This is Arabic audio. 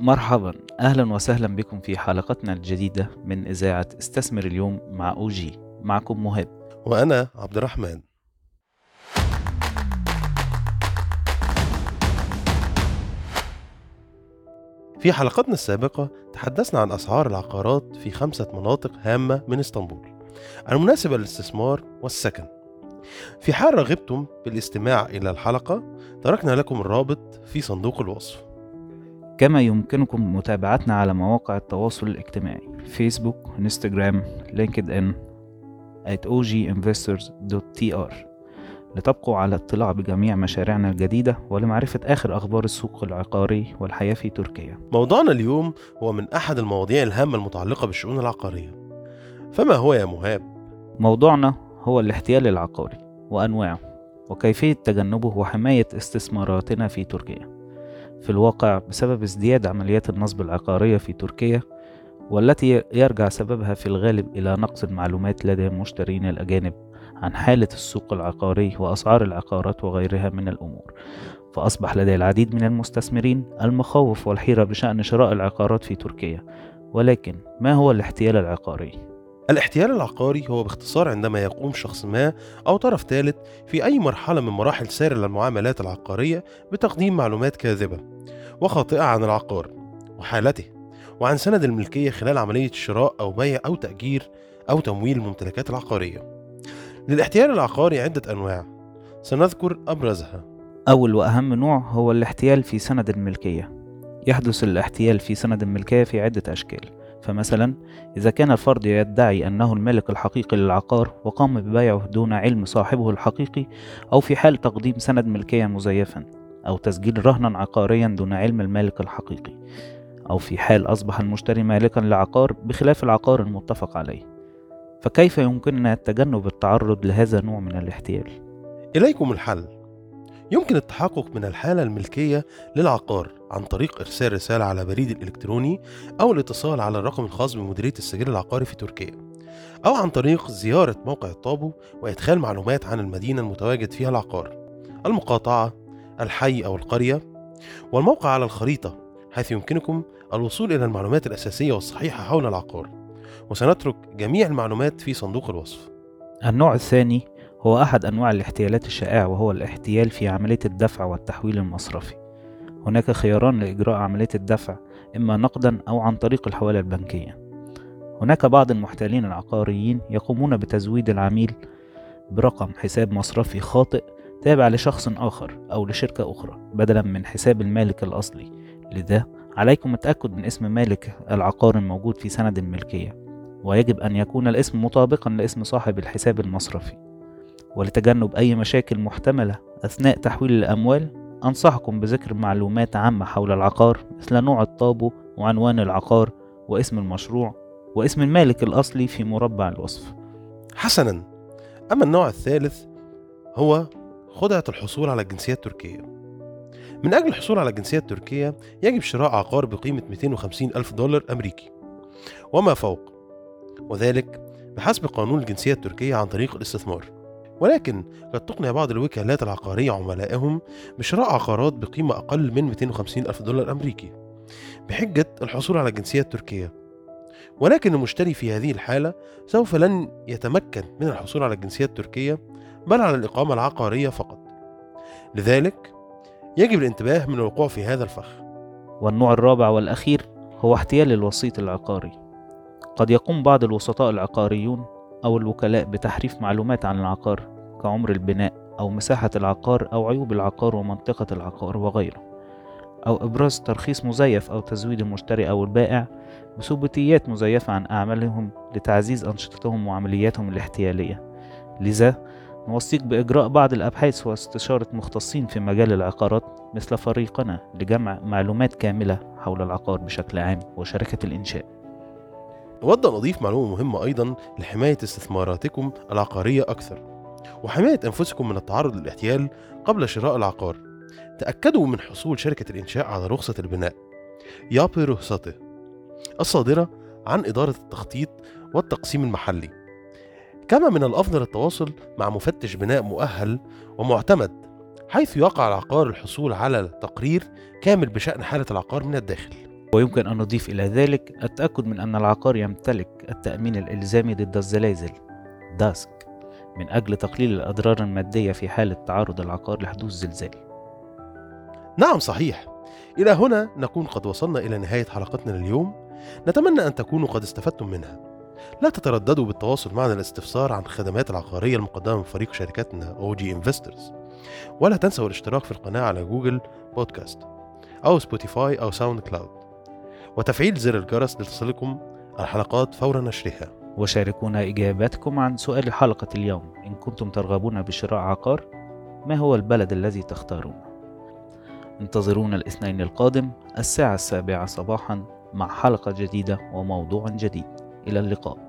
مرحبا. أهلا وسهلا بكم في حلقتنا الجديدة من إذاعة استثمر اليوم مع أوجي. معكم مهاب وأنا عبد الرحمن. في حلقتنا السابقة تحدثنا عن أسعار العقارات في خمسة مناطق هامة من إسطنبول. المناسبة للاستثمار والسكن. في حال رغبتم بالاستماع إلى الحلقة تركنا لكم الرابط في صندوق الوصف. كما يمكنكم متابعتنا على مواقع التواصل الاجتماعي فيسبوك انستغرام لينكد ان at oginvestors.tr لتبقوا على اطلاع بجميع مشاريعنا الجديدة ولمعرفة آخر أخبار السوق العقاري والحياة في تركيا. موضوعنا اليوم هو من أحد المواضيع الهامة المتعلقة بالشؤون العقارية. فما هو يا مهاب؟ موضوعنا هو الاحتيال العقاري وأنواعه وكيفية تجنبه وحماية استثماراتنا في تركيا. في الواقع بسبب ازدياد عمليات النصب العقارية في تركيا والتي يرجع سببها في الغالب إلى نقص المعلومات لدى المشترين الأجانب عن حالة السوق العقاري وأسعار العقارات وغيرها من الأمور فأصبح لدى العديد من المستثمرين المخاوف والحيرة بشأن شراء العقارات في تركيا ولكن ما هو الاحتيال العقاري؟ الاحتيال العقاري هو باختصار عندما يقوم شخص ما أو طرف ثالث في أي مرحلة من مراحل سير المعاملات العقارية بتقديم معلومات كاذبة وخاطئة عن العقار وحالته وعن سند الملكية خلال عملية شراء أو بيع أو تأجير أو تمويل الممتلكات العقارية. للاحتيال العقاري عدة أنواع سنذكر أبرزها. أول وأهم نوع هو الاحتيال في سند الملكية. يحدث الاحتيال في سند الملكية في عدة أشكال. فمثلا إذا كان الفرد يدعي أنه المالك الحقيقي للعقار وقام ببيعه دون علم صاحبه الحقيقي أو في حال تقديم سند ملكية مزيفا أو تسجيل رهنا عقاريا دون علم المالك الحقيقي أو في حال أصبح المشتري مالكا لعقار بخلاف العقار المتفق عليه فكيف يمكننا تجنب التعرض لهذا النوع من الاحتيال؟ إليكم الحل يمكن التحقق من الحالة الملكية للعقار عن طريق إرسال رسالة على بريد الإلكتروني أو الاتصال على الرقم الخاص بمديرية السجل العقاري في تركيا أو عن طريق زيارة موقع الطابو وإدخال معلومات عن المدينة المتواجد فيها العقار المقاطعة الحي أو القرية والموقع على الخريطة حيث يمكنكم الوصول إلى المعلومات الأساسية والصحيحة حول العقار وسنترك جميع المعلومات في صندوق الوصف. النوع الثاني هو أحد أنواع الاحتيالات الشائعة وهو الاحتيال في عملية الدفع والتحويل المصرفي. هناك خياران لإجراء عملية الدفع إما نقدا أو عن طريق الحوالة البنكية. هناك بعض المحتالين العقاريين يقومون بتزويد العميل برقم حساب مصرفي خاطئ تابع لشخص آخر أو لشركة أخرى بدلا من حساب المالك الأصلي. لذا عليكم التأكد من اسم مالك العقار الموجود في سند الملكية ويجب أن يكون الاسم مطابقا لاسم صاحب الحساب المصرفي. ولتجنب أي مشاكل محتملة أثناء تحويل الأموال أنصحكم بذكر معلومات عامة حول العقار مثل نوع الطابو وعنوان العقار واسم المشروع واسم المالك الأصلي في مربع الوصف. حسنا أما النوع الثالث هو خدعة الحصول على الجنسية التركية. من أجل الحصول على الجنسية التركية يجب شراء عقار بقيمة 250 ألف دولار أمريكي وما فوق وذلك بحسب قانون الجنسية التركية عن طريق الاستثمار. ولكن قد تقنع بعض الوكالات العقارية عملائهم بشراء عقارات بقيمة أقل من 250 ألف دولار أمريكي بحجة الحصول على الجنسية التركية ولكن المشتري في هذه الحالة سوف لن يتمكن من الحصول على الجنسية التركية بل على الإقامة العقارية فقط. لذلك يجب الانتباه من الوقوع في هذا الفخ. والنوع الرابع والأخير هو احتيال الوسيط العقاري. قد يقوم بعض الوسطاء العقاريون أو الوكلاء بتحريف معلومات عن العقار كعمر البناء أو مساحة العقار أو عيوب العقار ومنطقة العقار وغيره أو إبراز ترخيص مزيف أو تزويد المشتري أو البائع بثبوتيات مزيفة عن أعمالهم لتعزيز أنشطتهم وعملياتهم الاحتيالية. لذا نوصيك بإجراء بعض الأبحاث واستشارة مختصين في مجال العقارات مثل فريقنا لجمع معلومات كاملة حول العقار بشكل عام وشركة الإنشاء. نود أن أضيف معلومة مهمة أيضا لحماية استثماراتكم العقارية أكثر وحماية أنفسكم من التعرض للاحتيال قبل شراء العقار. تأكدوا من حصول شركة الإنشاء على رخصة البناء. يابي رخصته الصادرة عن إدارة التخطيط والتقسيم المحلي. كما من الأفضل التواصل مع مفتش بناء مؤهل ومعتمد حيث يقع العقار الحصول على تقرير كامل بشأن حالة العقار من الداخل. ويمكن أن نضيف إلى ذلك التأكد من أن العقار يمتلك التأمين الإلزامي ضد الزلازل داسك من أجل تقليل الأضرار المادية في حالة تعرض العقار لحدوث زلزال. نعم صحيح. إلى هنا نكون قد وصلنا إلى نهاية حلقتنا لليوم. نتمنى أن تكونوا قد استفدتم منها. لا تترددوا بالتواصل معنا للاستفسار عن الخدمات العقارية المقدمة من فريق شركتنا OG Investors. ولا تنسوا الاشتراك في القناة على Google Podcast أو Spotify أو SoundCloud. وتفعيل زر الجرس لتصلكم الحلقات فور نشرها. وشاركونا إجاباتكم عن سؤال حلقة اليوم. إن كنتم ترغبون بشراء عقار ما هو البلد الذي تختارون؟ انتظرونا الاثنين القادم الساعة السابعة صباحا مع حلقة جديدة وموضوع جديد. إلى اللقاء.